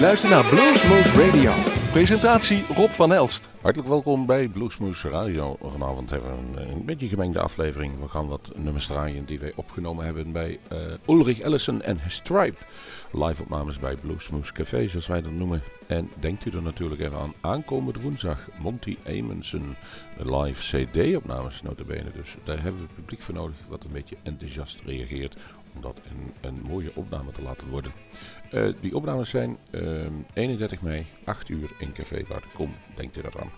luistert naar Bluesmoose Radio. Presentatie Rob van Elst. Hartelijk welkom bij Bluesmoose Radio. Vanavond hebben we een, een beetje gemengde aflevering. We gaan wat nummers draaien die wij opgenomen hebben bij uh, Ulrich Ellison en Stripe. Live opnames bij Bluesmoose Café, zoals wij dat noemen. En denkt u er natuurlijk even aan aankomende woensdag Monty Amonson live CD-opnames, notabene. Dus daar hebben we het publiek voor nodig wat een beetje enthousiast reageert om dat een mooie opname te laten worden. Uh, die opnames zijn uh, 31 mei, 8 uur in Café Bar Kom. Denkt u eraan.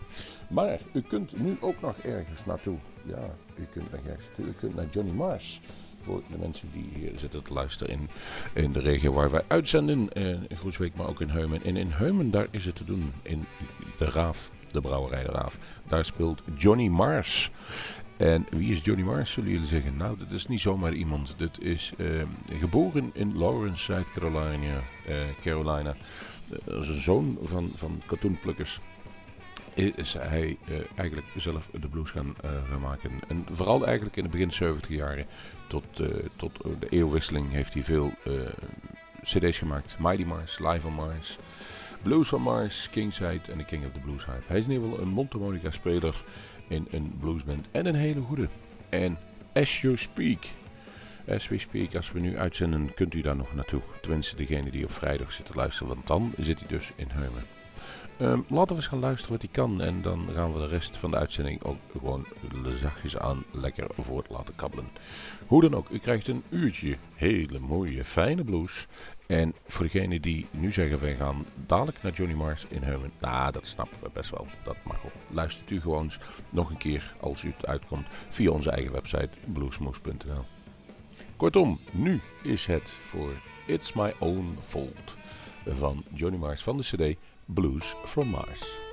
Maar u kunt nu ook nog ergens naartoe. Ja, u kunt ergens naartoe. U kunt naar Johnny Mars. Voor de mensen die hier zitten te luisteren in, in de regio waar wij uitzenden. Uh, in Groesbeek, maar ook in Heumen. En in Heumen, daar is het te doen. In de Raaf, de brouwerij Raaf. Daar speelt Johnny Mars. En wie is Johnny Mars, zullen jullie zeggen? Nou, dat is niet zomaar iemand. Dit is uh, geboren in Lawrence, South Carolina. Uh, Carolina. Is een zoon van, van katoenplukkers. Is hij eigenlijk zelf de blues gaan, gaan, maken. En vooral eigenlijk in de begin 70 jaren tot, tot de eeuwwisseling heeft hij veel cd's gemaakt. Mighty Mars, Live on Mars, Blues van Mars, Kingside en The King of the Blues Hype. Hij is in ieder geval een mondharmonica speler in een bluesband. En een hele goede. En as you speak, as we speak, als we nu uitzenden, kunt u daar nog naartoe. Tenminste, degene die op vrijdag zit te luisteren, want dan zit hij dus in Heumen. Um, laten we eens gaan luisteren wat hij kan. En dan gaan we de rest van de uitzending ook gewoon zachtjes aan lekker voort laten kabbelen. Hoe dan ook, u krijgt een uurtje hele mooie, fijne blues. En voor degenen die nu zeggen wij gaan dadelijk naar Johnny Mars in Heumen. Nou, dat snappen we best wel. Dat mag ook. Luistert u gewoon nog een keer als u het uitkomt via onze eigen website bluesmoose.nl. Kortom, nu is het voor It's My Own Fault van Johnny Mars van de CD Blues from Mars.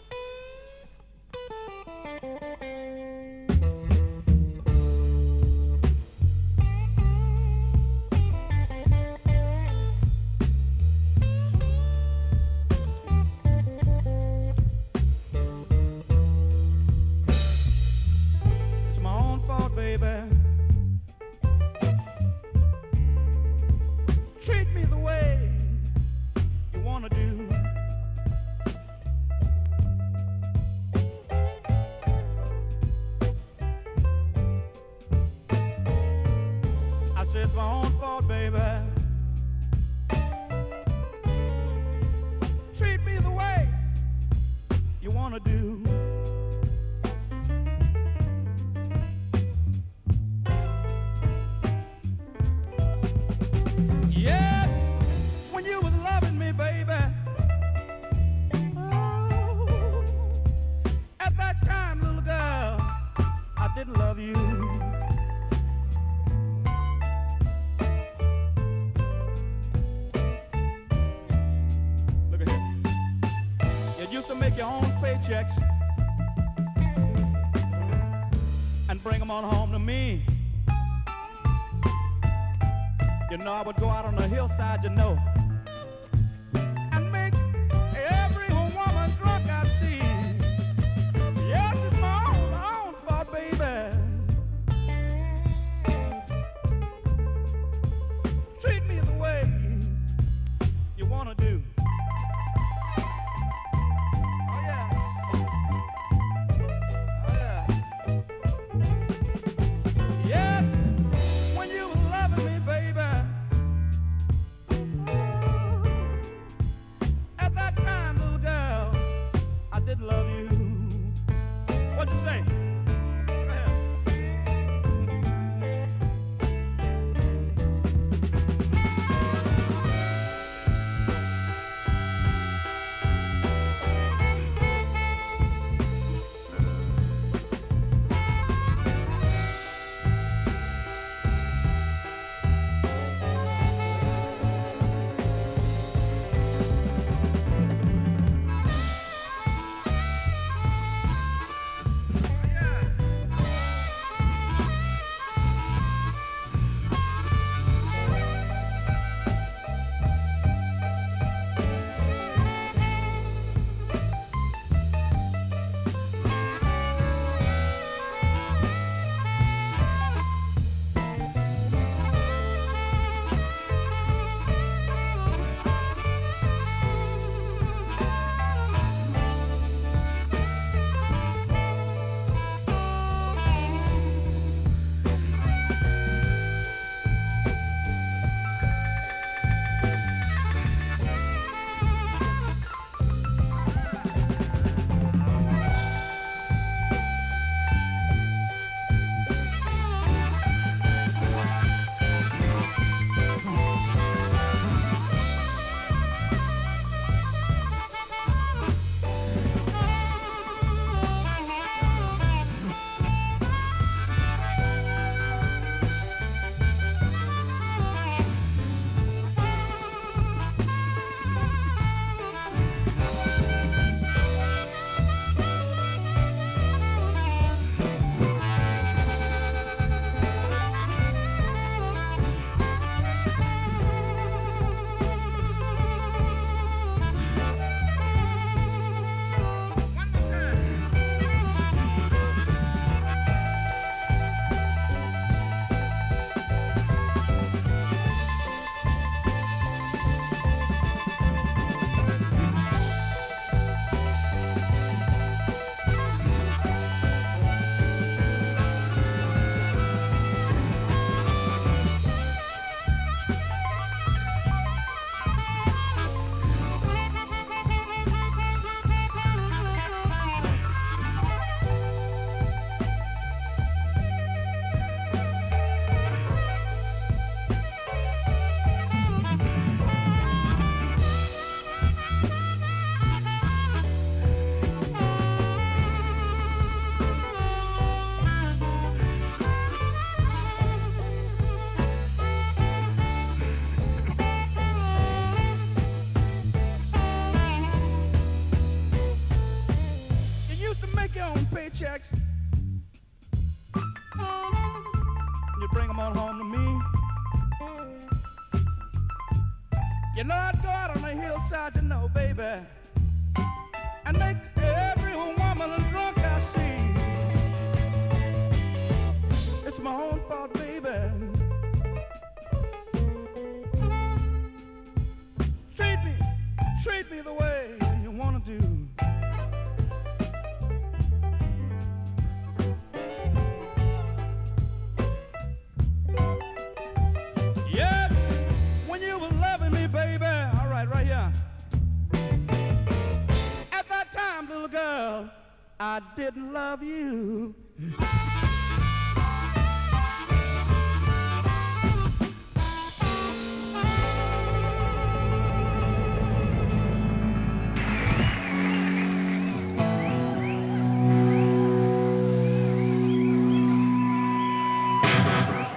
Didn't love you.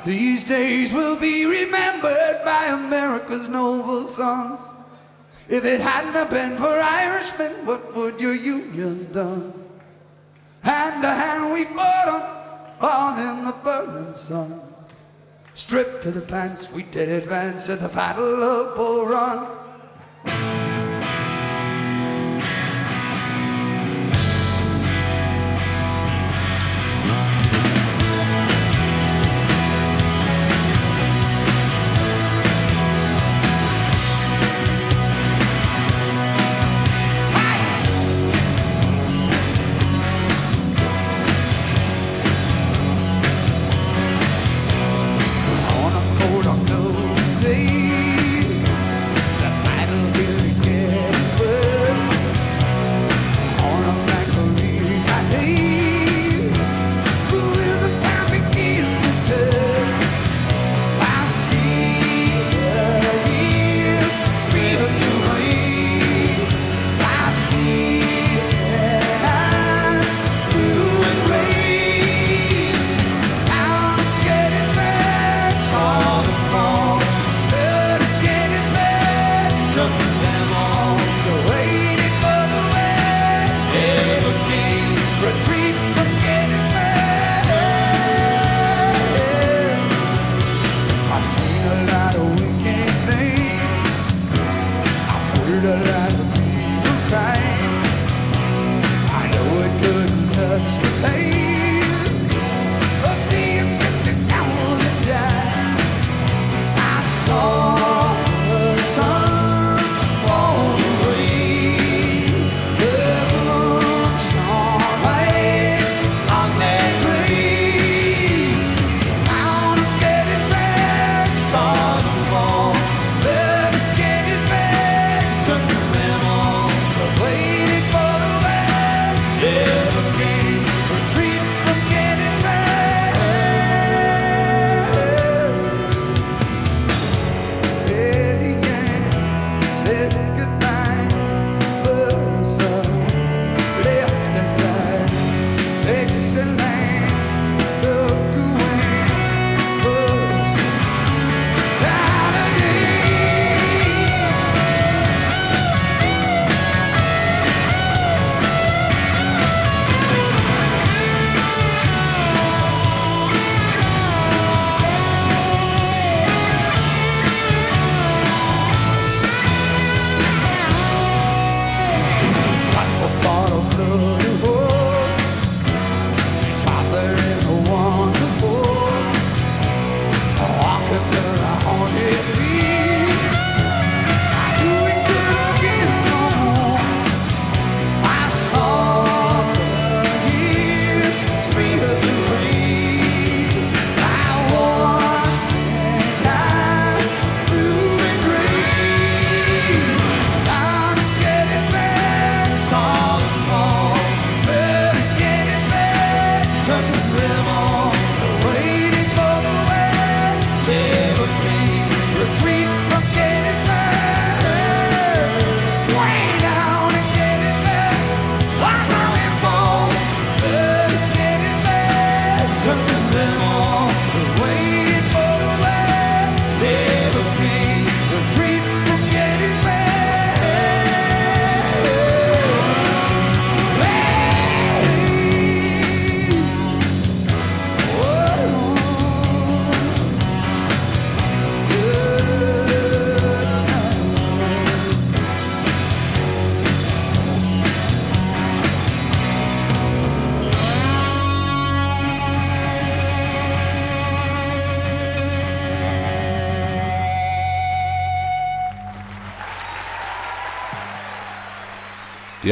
These days will be remembered by America's noble sons. If it hadn't been for Irishmen, what would your union done? Hand to hand we fought on, on in the burning sun. Stripped to the pants, we did advance at the Battle of Bull Run.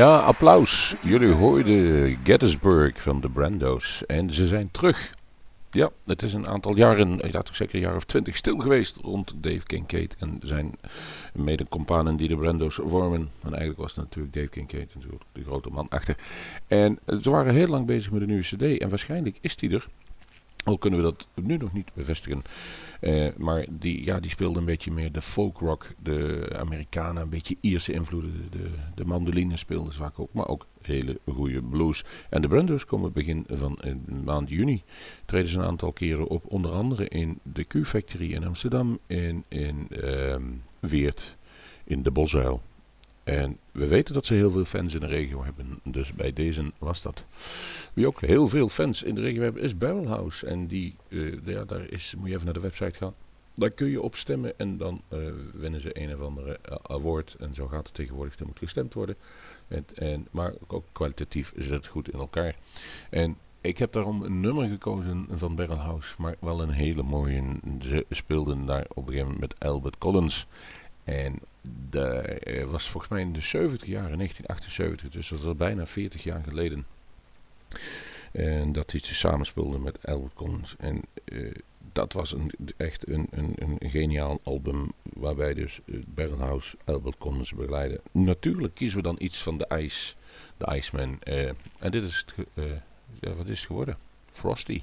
Ja, applaus. Jullie hoorden Gettysburg van de Brando's. En ze zijn terug. Ja, het is een aantal jaren, ja, toch zeker een jaar of twintig stil geweest rond Dave Kincaid en zijn mede-companen die de Brando's vormen. En eigenlijk was het natuurlijk Dave Kincaid, natuurlijk de grote man achter. En ze waren heel lang bezig met een nieuwe cd en waarschijnlijk is die er. Al kunnen we dat nu nog niet bevestigen. Uh, maar die, ja, die speelde een beetje meer de folk rock, de Amerikanen, een beetje Ierse invloeden. De, de mandoline speelden vaak ook, maar ook hele goede blues. En de Brandos komen begin van uh, maand juni. Treden ze een aantal keren op, onder andere in de Q-Factory in Amsterdam en in uh, Weert in de Bosuil. En we weten dat ze heel veel fans in de regio hebben. Dus bij deze was dat. Wie ook heel veel fans in de regio hebben is Barrelhouse. En die, uh, ja, daar is, moet je even naar de website gaan. Daar kun je op stemmen en dan uh, winnen ze een of andere uh, award. En zo gaat het tegenwoordig. Er moet gestemd worden. En, en, maar ook kwalitatief zit het goed in elkaar. En ik heb daarom een nummer gekozen van Barrelhouse. Maar wel een hele mooie. Ze speelden daar op een gegeven moment met Albert Collins. En dat was volgens mij in de 70 jaar, in 1978, dus dat is al bijna 40 jaar geleden. En dat hij samenspeelde met Albert Collins. En uh, dat was een, echt een, een, een geniaal album waarbij dus uh, Berghaus Albert Collins begeleiden. Natuurlijk kiezen we dan iets van de Ice, de Iceman. En dit is het, wat is het geworden? Frosty.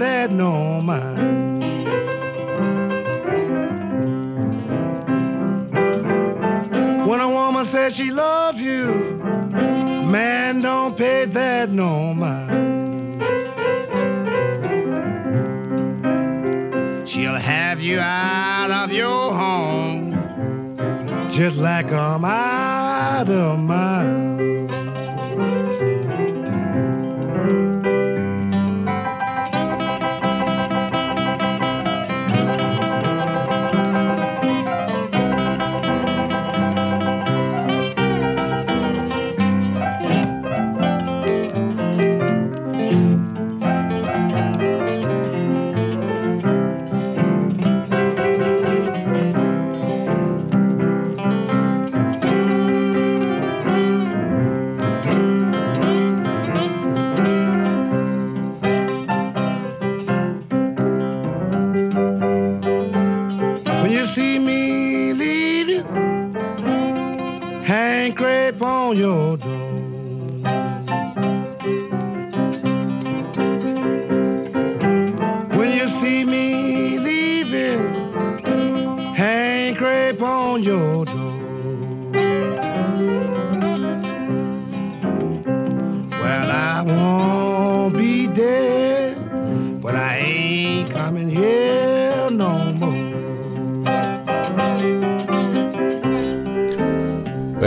That no mind. When a woman says she loves you, man don't pay that no mind. She'll have you out of your home, just like I'm out of mine.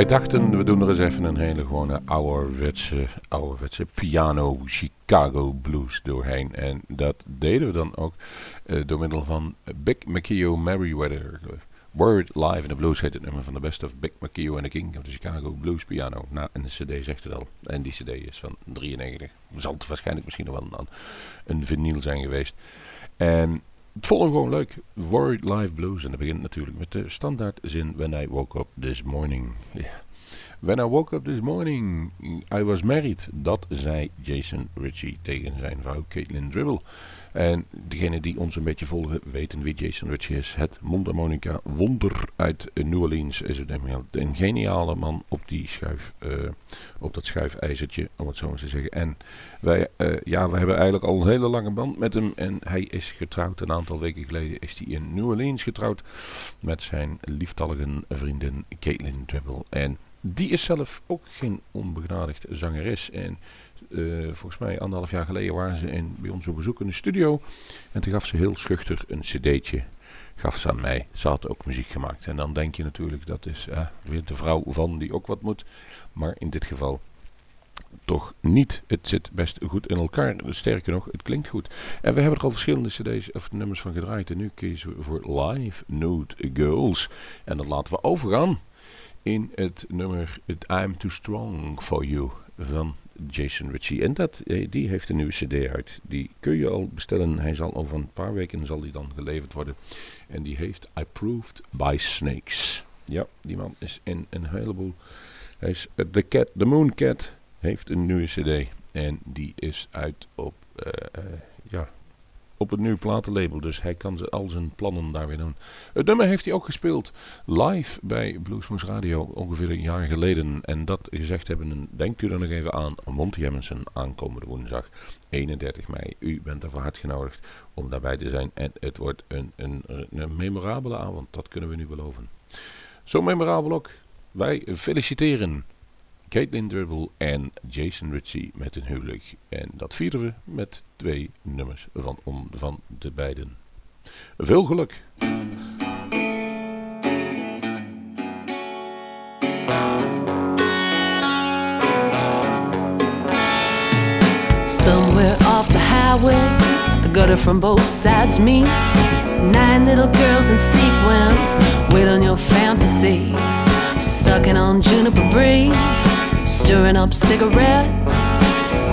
Wij dachten, we doen er eens even een hele gewone ouderwetse, ouderwetse piano Chicago blues doorheen. En dat deden we dan ook eh, door middel van Big McKeough Merriweather. Word Live in the Blues heet het nummer van de best of Big McKeough en the King of the Chicago Blues Piano. Nou, en de cd zegt het al. En die cd is van 93. Zal het waarschijnlijk misschien nog wel een, een vinyl zijn geweest. En het volgende gewoon leuk. Worried Live Blues. En dat begint natuurlijk met de standaard zin When I woke up this morning. When I woke up this morning, I was married. Dat zei Jason Ritchie tegen zijn vrouw Caitlin Dribble. En degene die ons een beetje volgen weten wie Jason Ritchie is. Het mondharmonica wonder uit New Orleans is het een geniale man op die schuif, uh, op dat schuifijzertje, om het zo maar te zeggen. En wij, uh, ja, we hebben eigenlijk al een hele lange band met hem. En hij is getrouwd, een aantal weken geleden is hij in New Orleans getrouwd met zijn lieftallige vriendin Caitlin Dribble. En die is zelf ook geen onbegnadigd zangeres. En uh, volgens mij anderhalf jaar geleden waren ze in, bij ons op bezoek in de studio. En toen gaf ze heel schuchter een cd'tje. Gaf ze aan mij. Ze had ook muziek gemaakt. En dan denk je natuurlijk dat is weer de vrouw van die ook wat moet. Maar in dit geval toch niet. Het zit best goed in elkaar. Sterker nog, het klinkt goed. En we hebben er al verschillende cd's of nummers van gedraaid. En nu kiezen we voor Live Nude Girls. En dat laten we overgaan in het nummer I'm Too Strong For You van Jason Ritchie. En dat, die heeft een nieuwe cd uit. Die kun je al bestellen. Hij zal over een paar weken zal die dan geleverd worden. En die heeft Approved by Snakes. Ja, die man is in een heleboel... Hij is The Cat, The Moon Cat heeft een nieuwe cd. En die is uit op... Uh, ja, op een nieuw platenlabel. Dus hij kan al zijn plannen daar weer doen. Het nummer heeft hij ook gespeeld live bij Bluesmoes Radio ongeveer een jaar geleden. En dat gezegd hebben, denkt u er nog even aan. Monty Hamilton aankomende woensdag 31 mei. U bent ervoor uitgenodigd om daarbij te zijn. En het wordt een, een, een memorabele avond, dat kunnen we nu beloven. Zo memorabel ook. Wij feliciteren Caitlin Dribble en Jason Ritchie met een huwelijk. En dat vieren we met twee nummers van, om, van de beiden. Veel geluk! Somewhere off the highway, the gutter from both sides meet. Nine little girls in sequence wait on your fantasy. Sucking on juniper breeze, stirring up cigarettes.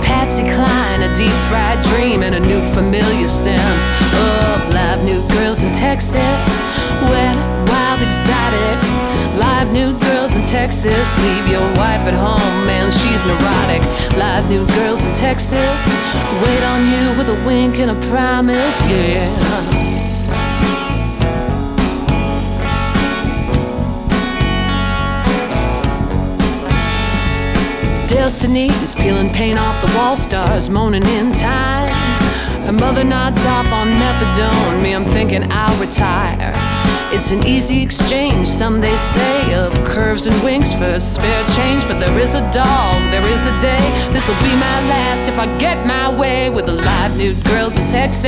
Patsy Cline, a deep fried dream, and a new familiar scent of live new girls in Texas. Wet, wild exotics. Live new girls in Texas. Leave your wife at home, man, she's neurotic. Live new girls in Texas. Wait on you with a wink and a promise, yeah. Destiny is peeling paint off the wall, stars moaning in time. Her mother nods off on methadone. Me, I'm thinking I'll retire. It's an easy exchange, some they say, of curves and winks for spare change. But there is a dog, there is a day. This'll be my last if I get my way with the live nude girls in Texas.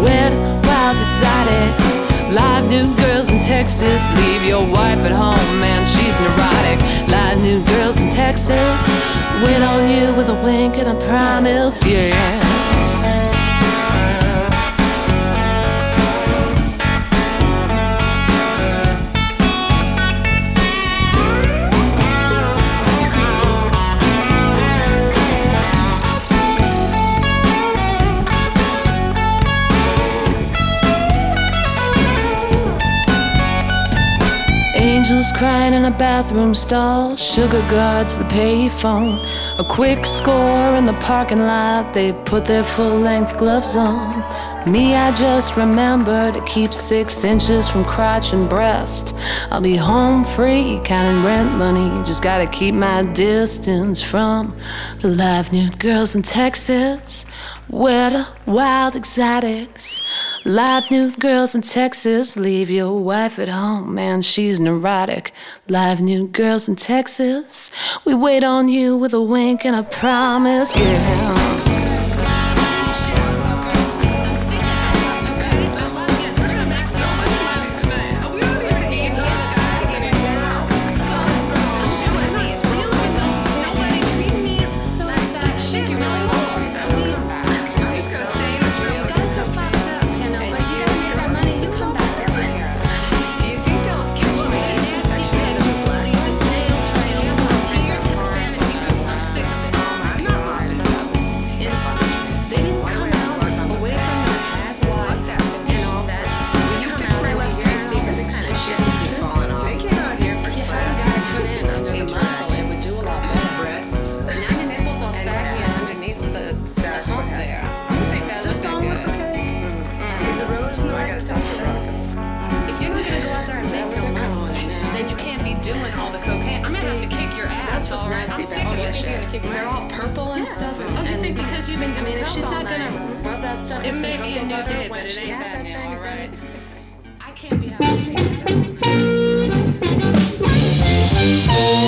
Wet, wild exotics. Live nude girls in Texas. Leave your wife at home, man, she's neurotic. Live nude girls in Texas. Wait on you with a wink and a promise, yeah. Crying in a bathroom stall. Sugar guards the payphone. A quick score in the parking lot. They put their full length gloves on. Me, I just remember to keep six inches from crotch and breast. I'll be home free, counting rent money. Just gotta keep my distance from the live nude girls in Texas. Where the wild exotics. Live nude girls in Texas. Leave your wife at home, man, she's neurotic. Live nude girls in Texas. We wait on you with a wink and a promise, yeah. That's what's nice. I'm sick of this. They're all purple and yeah. stuff. And, oh, you and think because you've been doing I mean, if she's not gonna night. rub that stuff, it may be a new day, but it ain't that, new. All right. I can't be happy.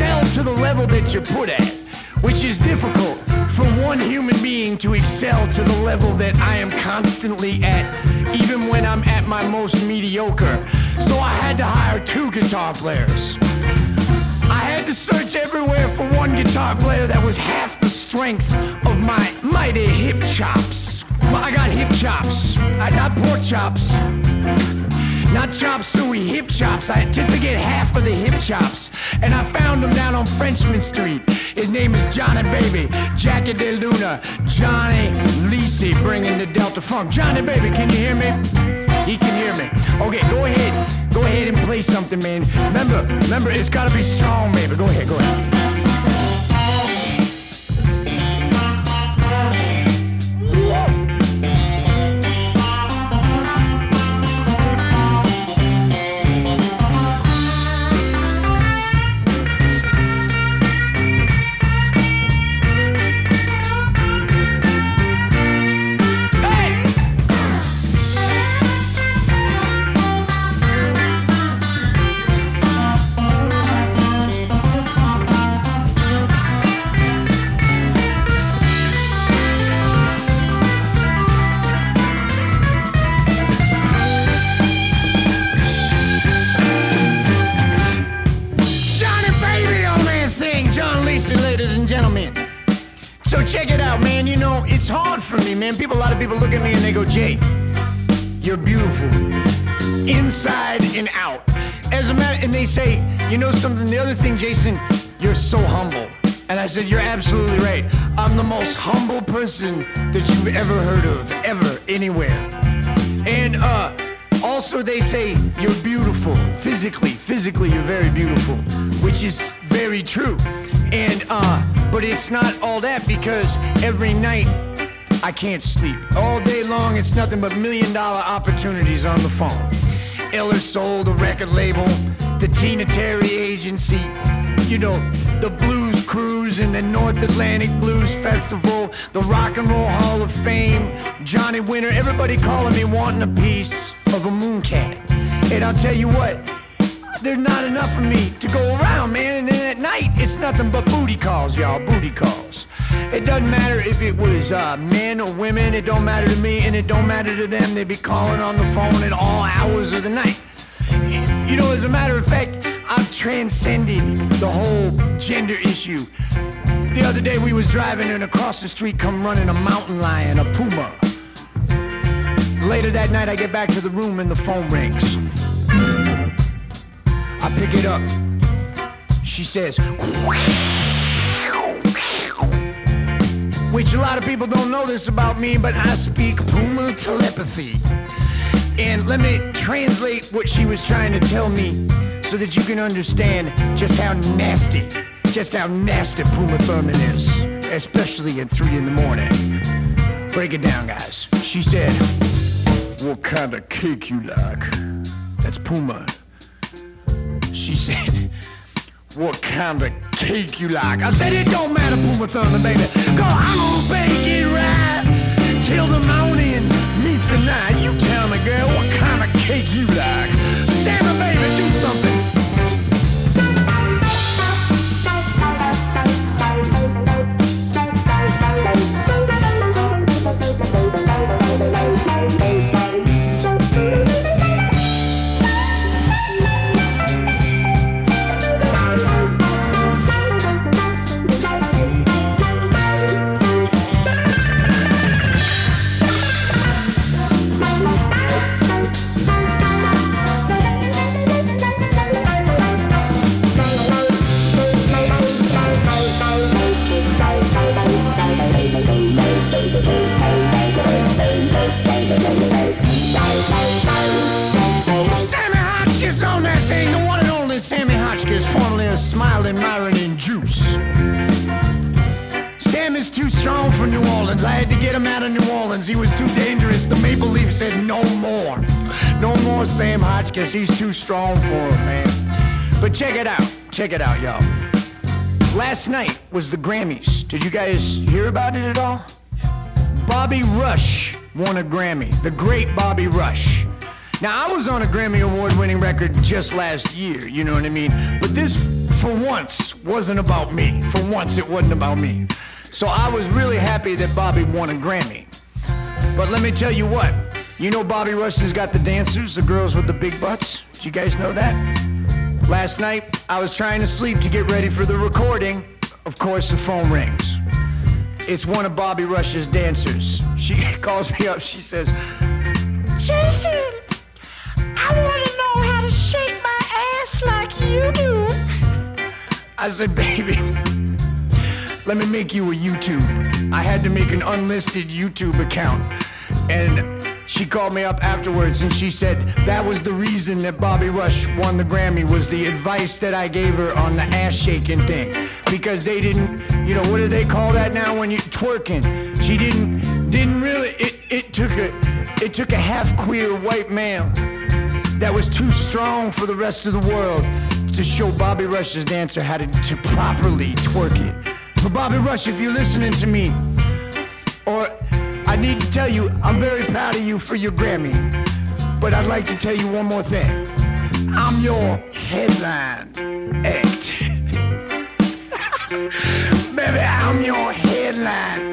excel to the level that you're put at, which is difficult for one human being to excel to the level that I am constantly at, even when I'm at my most mediocre. So I had to hire two guitar players. I had to search everywhere for one guitar player that was half the strength of my mighty hip chops. I got hip chops, I got pork chops. Not chop suey, hip chops. I just to get half of the hip chops. And I found him down on Frenchman Street. His name is Johnny Baby, Jackie De Luna, Johnny Lisi, bringing the Delta Funk. Johnny Baby, can you hear me? He can hear me. Okay, go ahead. Go ahead and play something, man. Remember, remember, it's gotta be strong, baby. Go ahead, go ahead. You know something. The other thing, Jason, you're so humble. And I said, you're absolutely right. I'm the most humble person that you've ever heard of, ever, anywhere. And uh, also they say you're beautiful, physically. Physically, you're very beautiful, which is very true. And uh, but it's not all that because every night I can't sleep. All day long, it's nothing but million dollar opportunities on the phone. EllerSoul a record label, the Tina Terry agency, you know, the Blues Cruise and the North Atlantic Blues Festival, the Rock and Roll Hall of Fame, Johnny Winter, everybody calling me wanting a piece of a mooncat. And I'll tell you what, there's not enough of me to go around, man. And then at night, it's nothing but booty calls, y'all, booty calls. It doesn't matter if it was uh, men or women, it don't matter to me, and it don't matter to them. They be calling on the phone at all hours of the night. You know, as a matter of fact, I've transcended the whole gender issue. The other day we was driving and across the street come running a mountain lion, a puma. Later that night I get back to the room and the phone rings. I pick it up. She says, which a lot of people don't know this about me, but I speak Puma telepathy. And let me translate what she was trying to tell me so that you can understand just how nasty, just how nasty Puma Thurman is, especially at 3 in the morning. Break it down, guys. She said, What kind of cake you like? That's Puma. She said, what kind of cake you like. I said it don't matter, Puma Thunder, baby. Cause I'm gonna bake it right till the morning meets the night. You tell me, girl, what kind of cake you like. Santa, baby, do something. Smiling Myron and Juice. Sam is too strong for New Orleans. I had to get him out of New Orleans. He was too dangerous. The Maple Leaf said no more. No more Sam Hotchkiss. He's too strong for him, man. But check it out. Check it out, y'all. Last night was the Grammys. Did you guys hear about it at all? Bobby Rush won a Grammy. The great Bobby Rush. Now, I was on a Grammy Award winning record just last year, you know what I mean? But this for once wasn't about me. For once it wasn't about me. So I was really happy that Bobby won a Grammy. But let me tell you what. You know Bobby Rush has got the dancers, the girls with the big butts? Do you guys know that? Last night, I was trying to sleep to get ready for the recording. Of course, the phone rings. It's one of Bobby Rush's dancers. She calls me up. She says, Jason, I want to know how to shake my ass like you do. I said, baby, let me make you a YouTube. I had to make an unlisted YouTube account. And she called me up afterwards and she said that was the reason that Bobby Rush won the Grammy was the advice that I gave her on the ass shaking thing. Because they didn't, you know, what do they call that now when you twerking? She didn't, didn't really, it, it took a, it took a half queer white male that was too strong for the rest of the world to show Bobby Rush's dancer how to, to properly twerk it. For Bobby Rush, if you're listening to me, or I need to tell you, I'm very proud of you for your Grammy. But I'd like to tell you one more thing. I'm your headline act. Baby, I'm your headline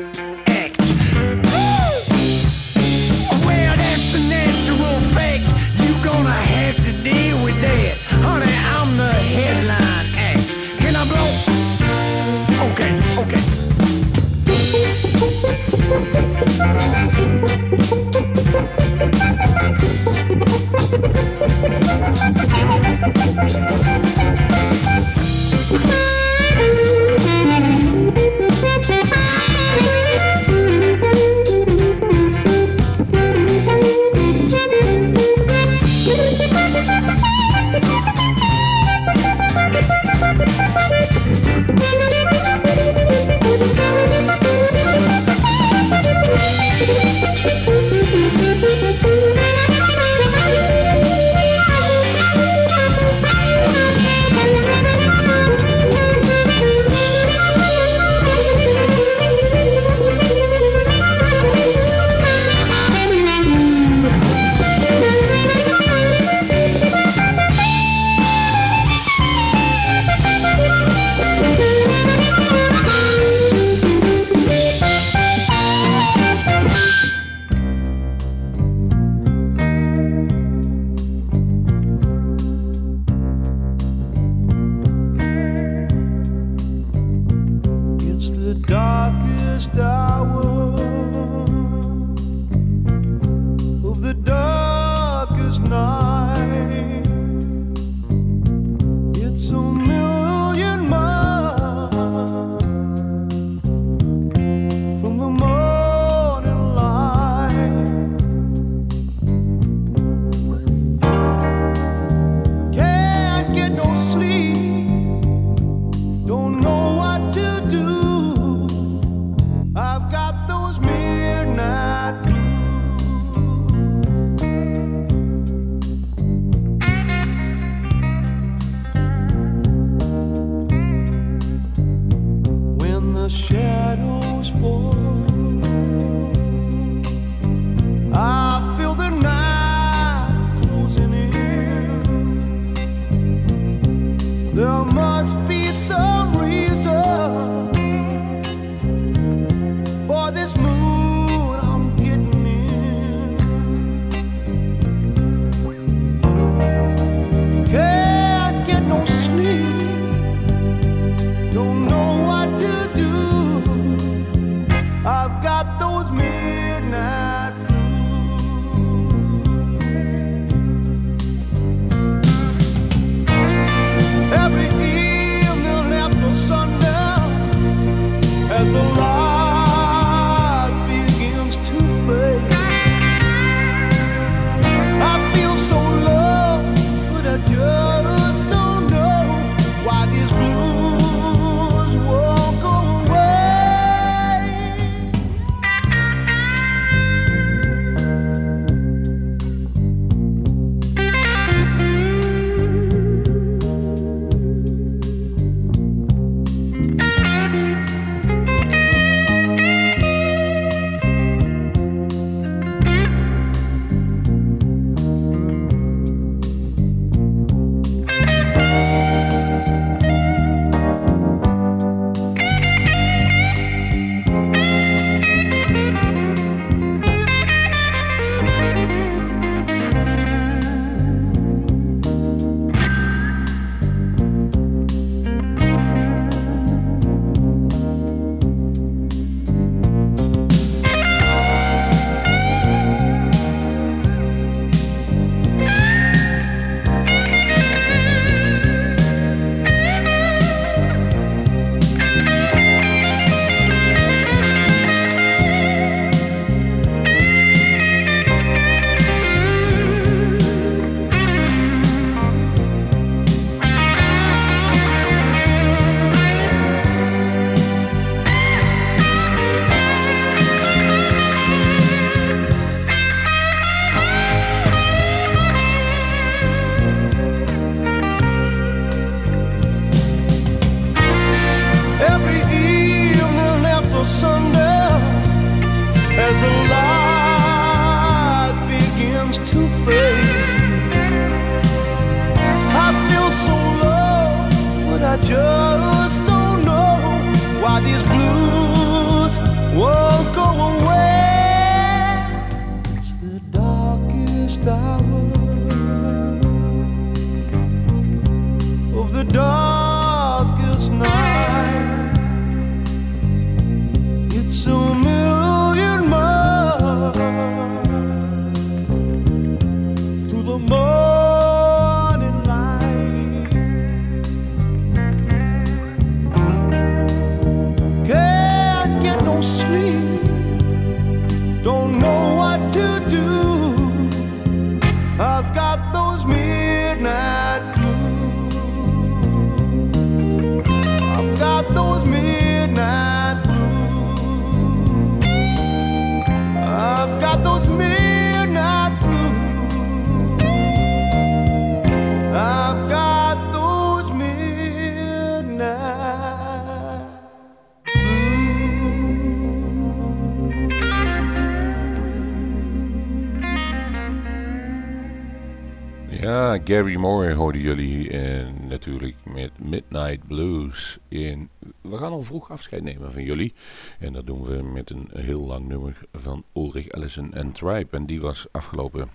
Gary Moore hoorden jullie en natuurlijk met Midnight Blues. En we gaan al vroeg afscheid nemen van jullie. En dat doen we met een heel lang nummer van Ulrich Ellison en Tribe. En die was afgelopen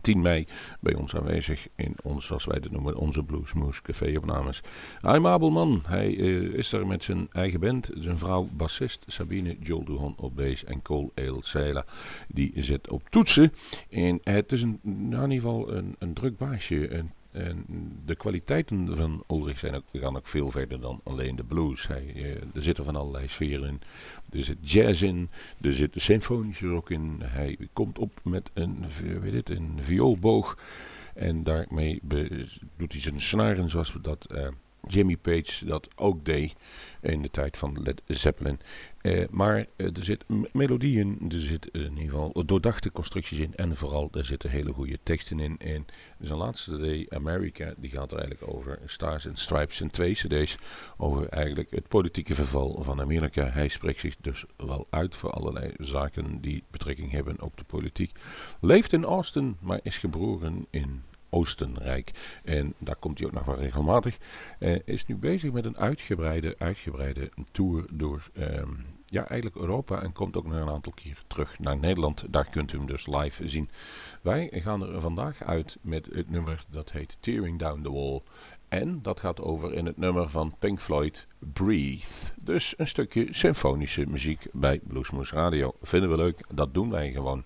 10 mei bij ons aanwezig in ons, zoals wij het noemen, onze Bluesmoose Café opnames. I'm Abelman, hij uh, is daar met zijn eigen band, zijn vrouw bassist Sabine Jolduhon op bass en Cole Sela, die zit op toetsen. En het is een, nou in ieder geval een, een druk baasje, en de kwaliteiten van Ulrich zijn ook, gaan ook veel verder dan alleen de blues. Hij, eh, er zitten van allerlei sferen in. Er zit jazz in, er zit symfonische rock in. Hij komt op met een, weet het, een vioolboog. En daarmee doet hij zijn snaren zoals we dat... Uh, Jimmy Page dat ook deed in de tijd van Led Zeppelin. Uh, maar uh, er zit melodie in, er zitten in ieder geval doordachte constructies in en vooral er zitten hele goede teksten in. En zijn laatste CD, America, die gaat er eigenlijk over Stars and Stripes en twee cd's over eigenlijk het politieke verval van Amerika. Hij spreekt zich dus wel uit voor allerlei zaken die betrekking hebben op de politiek. Leeft in Austin, maar is geboren in Oostenrijk. En daar komt hij ook nog wel regelmatig. Uh, is nu bezig met een uitgebreide, uitgebreide tour door ehm, ja, eigenlijk Europa en komt ook nog een aantal keer terug naar Nederland. Daar kunt u hem dus live zien. Wij gaan er vandaag uit met het nummer dat heet Tearing Down the Wall. En dat gaat over in het nummer van Pink Floyd, Breathe. Dus een stukje symfonische muziek bij Bluesmoose Radio. Vinden we leuk, dat doen wij gewoon.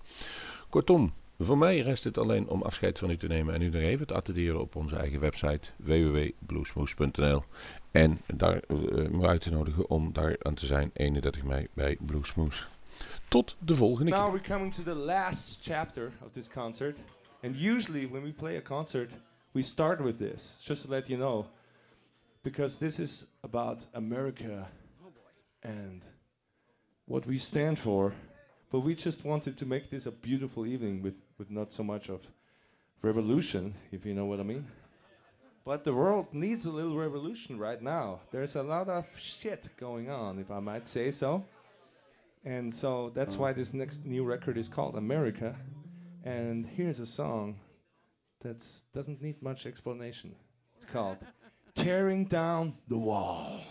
Kortom, voor mij rest het alleen om afscheid van u te nemen en u nog even te attenderen op onze eigen website www.bluesmoes.nl en daar uh, uit te nodigen om daar aan te zijn 31 mei bij Bluesmoes. Tot de volgende keer. Now we're coming to the last chapter of this concert. And usually when we play a concert, we start with this, just to let you know. Because this is about America and what we stand for. But we just wanted to make this a beautiful evening with, with not so much of revolution, if you know what I mean. But the world needs a little revolution right now. There's a lot of shit going on, if I might say so. And so that's why this next new record is called America. And here's a song that doesn't need much explanation. It's called Tearing Down the Wall.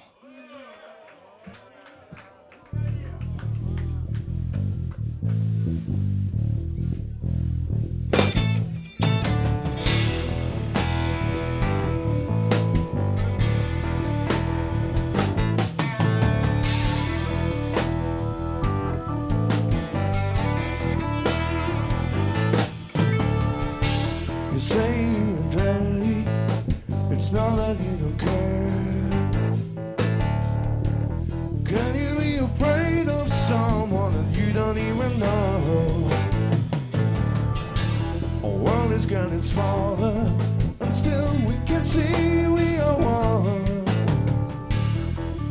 is getting smaller, and still we can see we are one.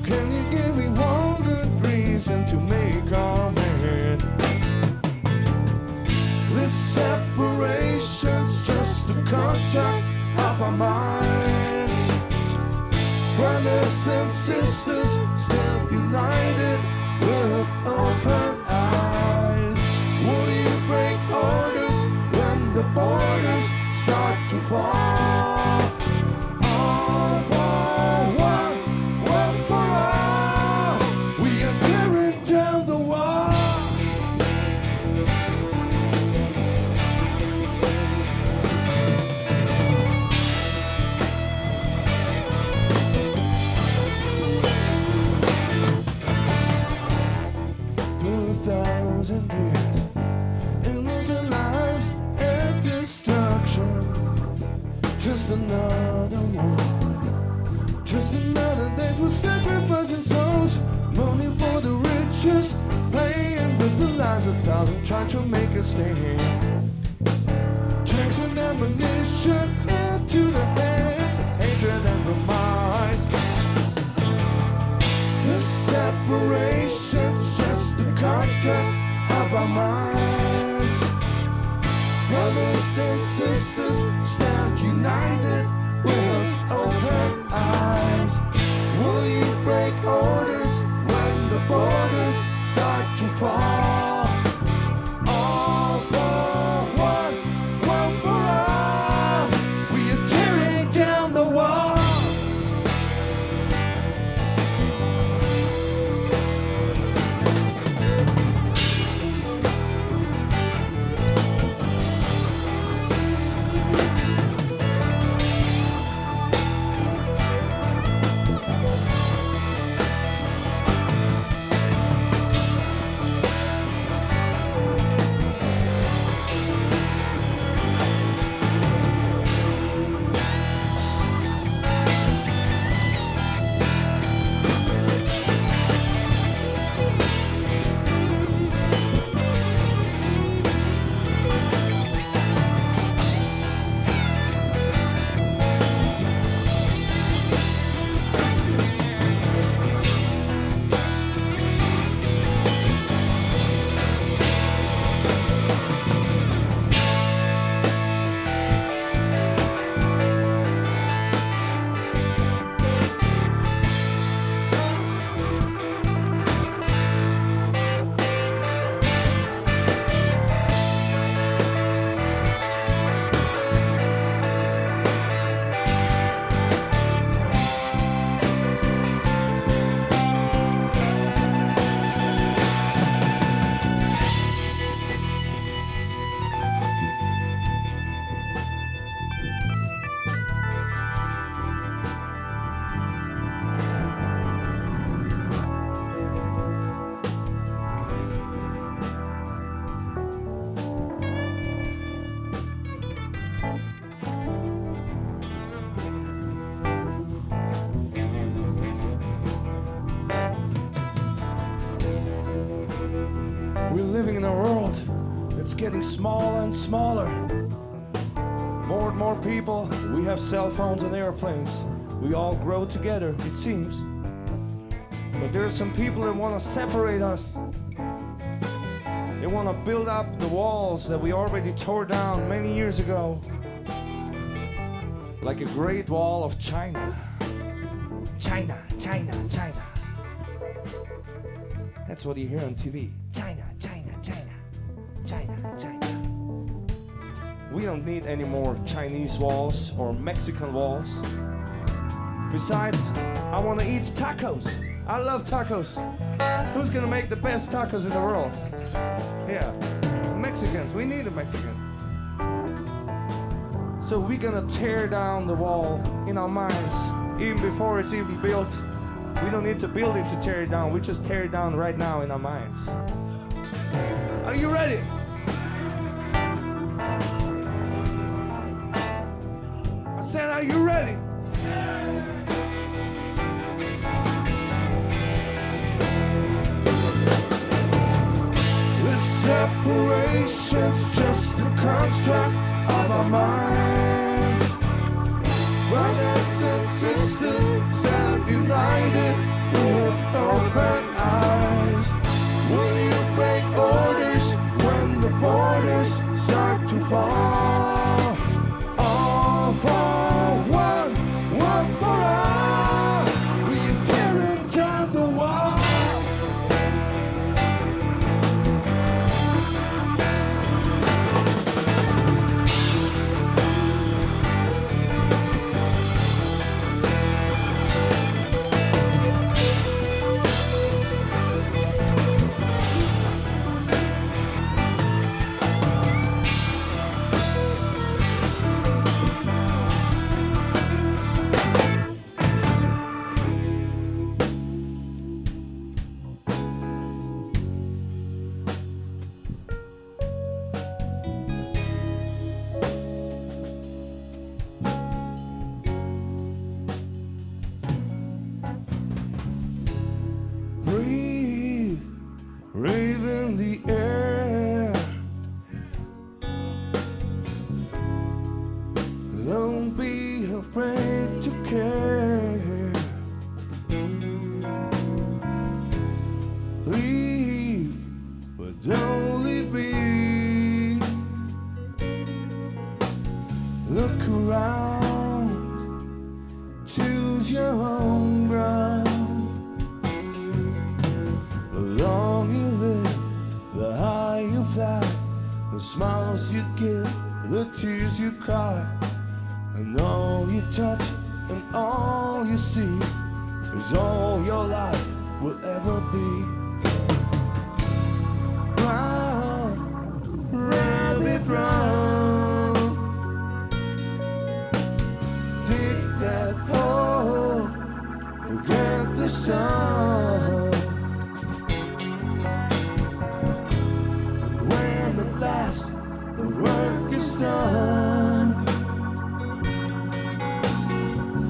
Can you give me one good reason to make our man? This separation's just a construct of our minds. Brothers and sisters, still united with open. borders start to fall. another one. Just another day for sacrificing souls, money for the riches, playing with the lives of thousands, trying to make a stand. Takes an ammunition into the hands, hatred and remorse. This separation's just a construct of our minds. Brothers and sisters, stand united with open eyes. Will you break orders when the borders start to fall? Getting smaller and smaller. More and more people, we have cell phones and airplanes. We all grow together, it seems. But there are some people that want to separate us. They want to build up the walls that we already tore down many years ago. Like a great wall of China. China, China, China. That's what you hear on TV. We don't need any more Chinese walls or Mexican walls. Besides, I want to eat tacos. I love tacos. Who's gonna make the best tacos in the world? Yeah, Mexicans. We need the Mexicans. So we're gonna tear down the wall in our minds, even before it's even built. We don't need to build it to tear it down. We just tear it down right now in our minds. Are you ready? Said, Are you ready? This separation's just a construct of our minds. Brothers and sisters stand united with open eyes. Will you break orders when the borders start to fall?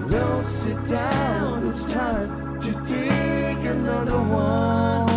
Don't sit down, it's time to dig another one.